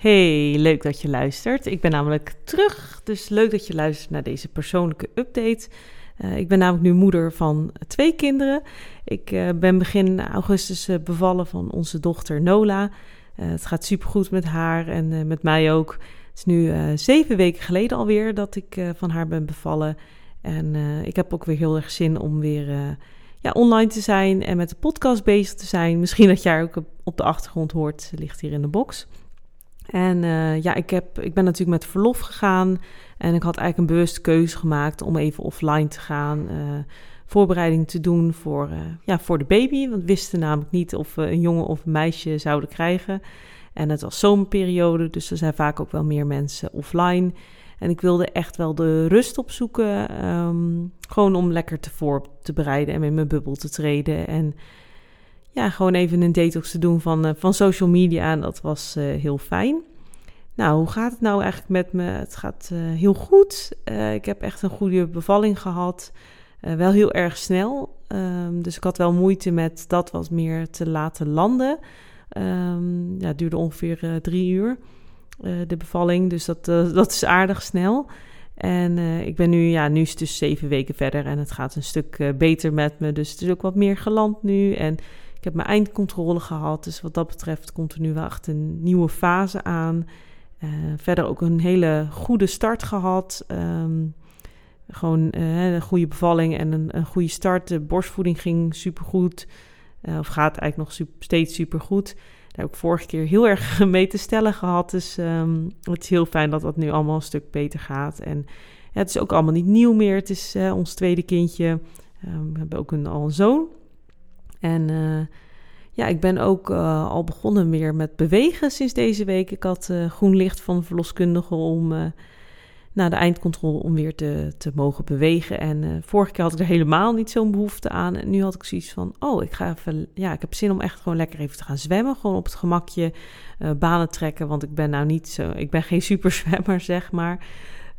Hey, leuk dat je luistert. Ik ben namelijk terug, dus leuk dat je luistert naar deze persoonlijke update. Uh, ik ben namelijk nu moeder van twee kinderen. Ik uh, ben begin augustus uh, bevallen van onze dochter Nola. het gaat supergoed met haar en met mij ook. Het is nu zeven weken geleden alweer dat ik van haar ben bevallen. En ik heb ook weer heel erg zin om weer ja, online te zijn en met de podcast bezig te zijn. Misschien dat jij ook op de achtergrond hoort, ligt hier in de box. En uh, ja, ik, heb, ik ben natuurlijk met verlof gegaan. En ik had eigenlijk een bewuste keuze gemaakt om even offline te gaan. Uh, voorbereiding te doen voor, uh, ja, voor de baby. Want we wisten namelijk niet of we een jongen of een meisje zouden krijgen. En het was zomerperiode, dus er zijn vaak ook wel meer mensen offline. En ik wilde echt wel de rust opzoeken. Um, gewoon om lekker te voor te bereiden en in mijn bubbel te treden. En ja, gewoon even een detox te doen van, uh, van social media. En dat was uh, heel fijn. Nou, hoe gaat het nou eigenlijk met me? Het gaat uh, heel goed. ik heb echt een goede bevalling gehad. wel heel erg snel. Um, dus ik had wel moeite met dat wat meer te laten landen. Um, ja, het duurde ongeveer drie uur, de bevalling. Dus dat, dat is aardig snel. En ik ben nu, ja, nu is het dus zeven weken verder en het gaat een stuk beter met me. Dus het is ook wat meer geland nu. En ik heb mijn eindcontrole gehad. Dus wat dat betreft komt er nu wel echt een nieuwe fase aan. Uh, verder ook een hele goede start gehad. Um, gewoon een goede bevalling en een, een, goede start. De borstvoeding ging supergoed. of gaat eigenlijk nog super, steeds supergoed. Daar heb ik vorige keer heel erg mee te stellen gehad. Dus um, het is heel fijn dat dat nu allemaal een stuk beter gaat. En het is ook allemaal niet nieuw meer. Het is uh, ons tweede kindje. Um, we hebben ook een, al een zoon. En uh, ja, ik ben ook uh, al begonnen weer met bewegen sinds deze week. Ik had groen licht van de verloskundige om na de eindcontrole om weer te, te mogen bewegen. En vorige keer had ik er helemaal niet zo'n behoefte aan. En nu had ik zoiets van, oh, ik ga even, ja, ik heb zin om echt gewoon lekker even te gaan zwemmen. Gewoon op het gemakje banen trekken, want ik ben nou niet zo, ik ben geen superzwemmer, zeg maar.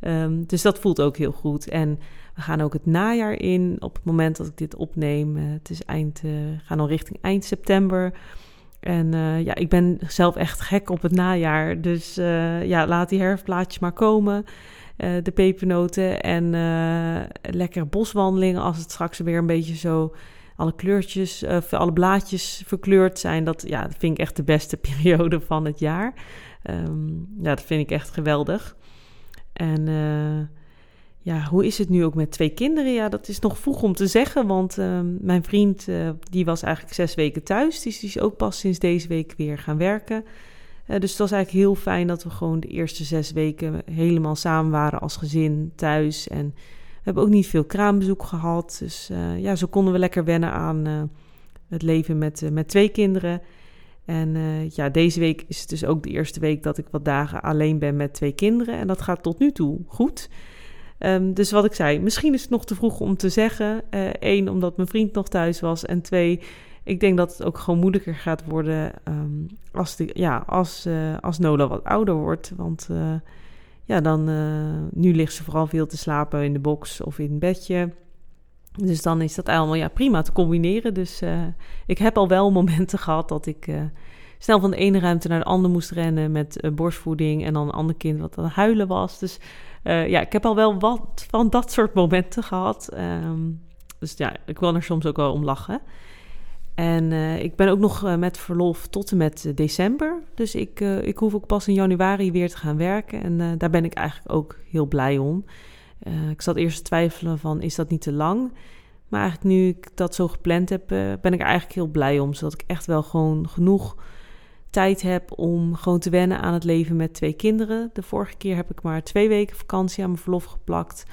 Um, dus dat voelt ook heel goed. En we gaan ook het najaar in op het moment dat ik dit opneem. Uh, het is eind, gaan al richting eind september. En ja, ik ben zelf echt gek op het najaar. Dus ja, laat die herfstplaatjes maar komen. De pepernoten en lekkere boswandelingen. Als het straks weer een beetje zo alle kleurtjes, alle blaadjes verkleurd zijn. Dat, ja, dat vind ik echt de beste periode van het jaar. Um, ja, dat vind ik echt geweldig. En ja, hoe is het nu ook met twee kinderen? Ja, dat is nog vroeg om te zeggen, want ehm, mijn vriend die was eigenlijk zes weken thuis. Dus die is ook pas sinds deze week weer gaan werken. Dus het was eigenlijk heel fijn dat we gewoon de eerste zes weken helemaal samen waren als gezin thuis. En we hebben ook niet veel kraambezoek gehad. Dus ja, zo konden we lekker wennen aan het leven met, met twee kinderen. En ja, deze week is het dus ook de eerste week dat ik wat dagen alleen ben met twee kinderen. En dat gaat tot nu toe goed. Um, dus wat ik zei, misschien is het nog te vroeg om te zeggen. Eén, omdat mijn vriend nog thuis was. En twee, ik denk dat het ook gewoon moeilijker gaat worden um, als, de, ja, als, uh, als Nola wat ouder wordt. Want ja, dan, nu ligt ze vooral veel te slapen in de box of in het bedje. Dus dan is dat allemaal ja, prima te combineren. Dus ik heb al wel momenten gehad dat ik snel van de ene ruimte naar de andere moest rennen met borstvoeding. En dan een ander kind wat aan huilen was. Dus ja, ik heb al wel wat van dat soort momenten gehad. Um, dus ja, ik wil er soms ook wel om lachen. En ik ben ook nog met verlof tot en met december. Dus ik, ik hoef ook pas in januari weer te gaan werken. En daar ben ik eigenlijk ook heel blij om. Ik zat eerst te twijfelen van, is dat niet te lang? Maar eigenlijk nu ik dat zo gepland heb, ben ik er eigenlijk heel blij om. Zodat ik echt wel gewoon genoeg tijd heb om gewoon te wennen aan het leven met twee kinderen. De vorige keer heb ik maar twee weken vakantie aan mijn verlof geplakt.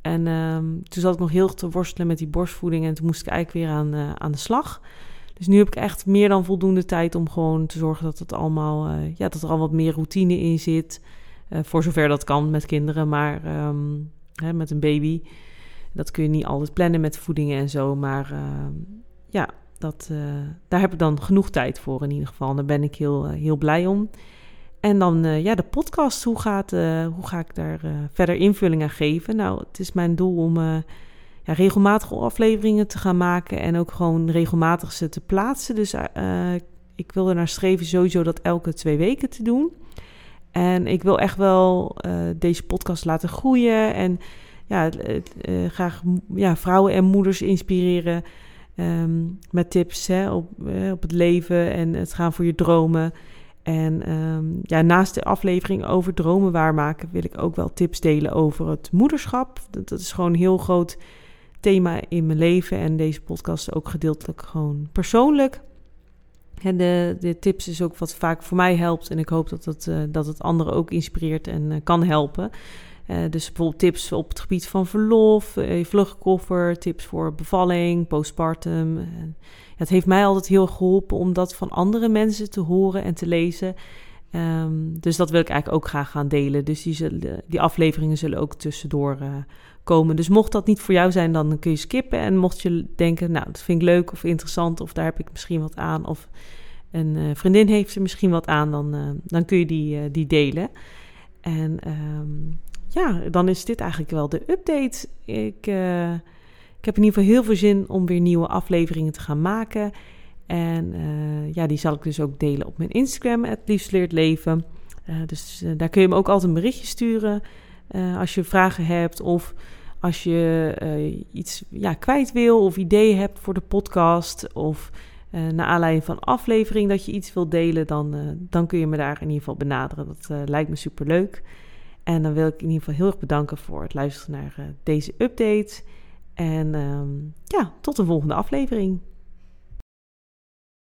En um, toen zat ik nog heel te worstelen met die borstvoeding. En toen moest ik eigenlijk weer aan, uh, aan de slag. Dus nu heb ik echt meer dan voldoende tijd om gewoon te zorgen dat het allemaal, ja, dat er al wat meer routine in zit. Voor zover dat kan met kinderen, maar um, hè, met een baby. Dat kun je niet altijd plannen met voedingen en zo. Maar ehm, ja, dat, daar heb ik dan genoeg tijd voor in ieder geval. daar ben ik heel, heel blij om. En dan uh, ja, de podcast. Hoe, gaat, uh, hoe ga ik daar uh, verder invulling aan geven? Nou, het is mijn doel om ja, regelmatig afleveringen te gaan maken. En ook gewoon regelmatig ze te plaatsen. Dus ik wil naar streven sowieso dat elke twee weken te doen. En ik wil echt wel deze podcast laten groeien en ja, graag ja, vrouwen en moeders inspireren Ehm, met tips hè, op, uh, op het leven en het gaan voor je dromen. En ehm, ja, naast de aflevering over dromen waarmaken wil ik ook wel tips delen over het moederschap. Dat, dat is gewoon een heel groot thema in mijn leven. En deze podcast ook gedeeltelijk gewoon persoonlijk. En de, tips is ook wat vaak voor mij helpt. En ik hoop dat het, uh, dat het anderen ook inspireert en uh, kan helpen. Uh, dus bijvoorbeeld tips op het gebied van verlof, uh, vluchtkoffer, tips voor bevalling, postpartum. Uh, het heeft mij altijd heel geholpen om dat van andere mensen te horen en te lezen. Um, dus dat wil ik eigenlijk ook graag gaan delen. Dus die, die afleveringen zullen ook tussendoor komen. Dus mocht dat niet voor jou zijn, dan kun je skippen. En mocht je denken, nou, dat vind ik leuk of interessant, of daar heb ik misschien wat aan, of een vriendin heeft er misschien wat aan, dan, dan kun je die, die delen. En um, ja, dan is dit eigenlijk wel de update. Ik, ik heb in ieder geval heel veel zin om weer nieuwe afleveringen te gaan maken. En uh, ja, die zal ik dus ook delen op mijn Instagram, het liefst leert leven. Uh, dus daar kun je me ook altijd een berichtje sturen als je vragen hebt of als je iets ja, kwijt wil of ideeën hebt voor de podcast of naar aanleiding van aflevering dat je iets wilt delen, dan, dan kun je me daar in ieder geval benaderen. Dat lijkt me super leuk. En dan wil ik in ieder geval heel erg bedanken voor het luisteren naar deze update. En um, ja, tot de volgende aflevering.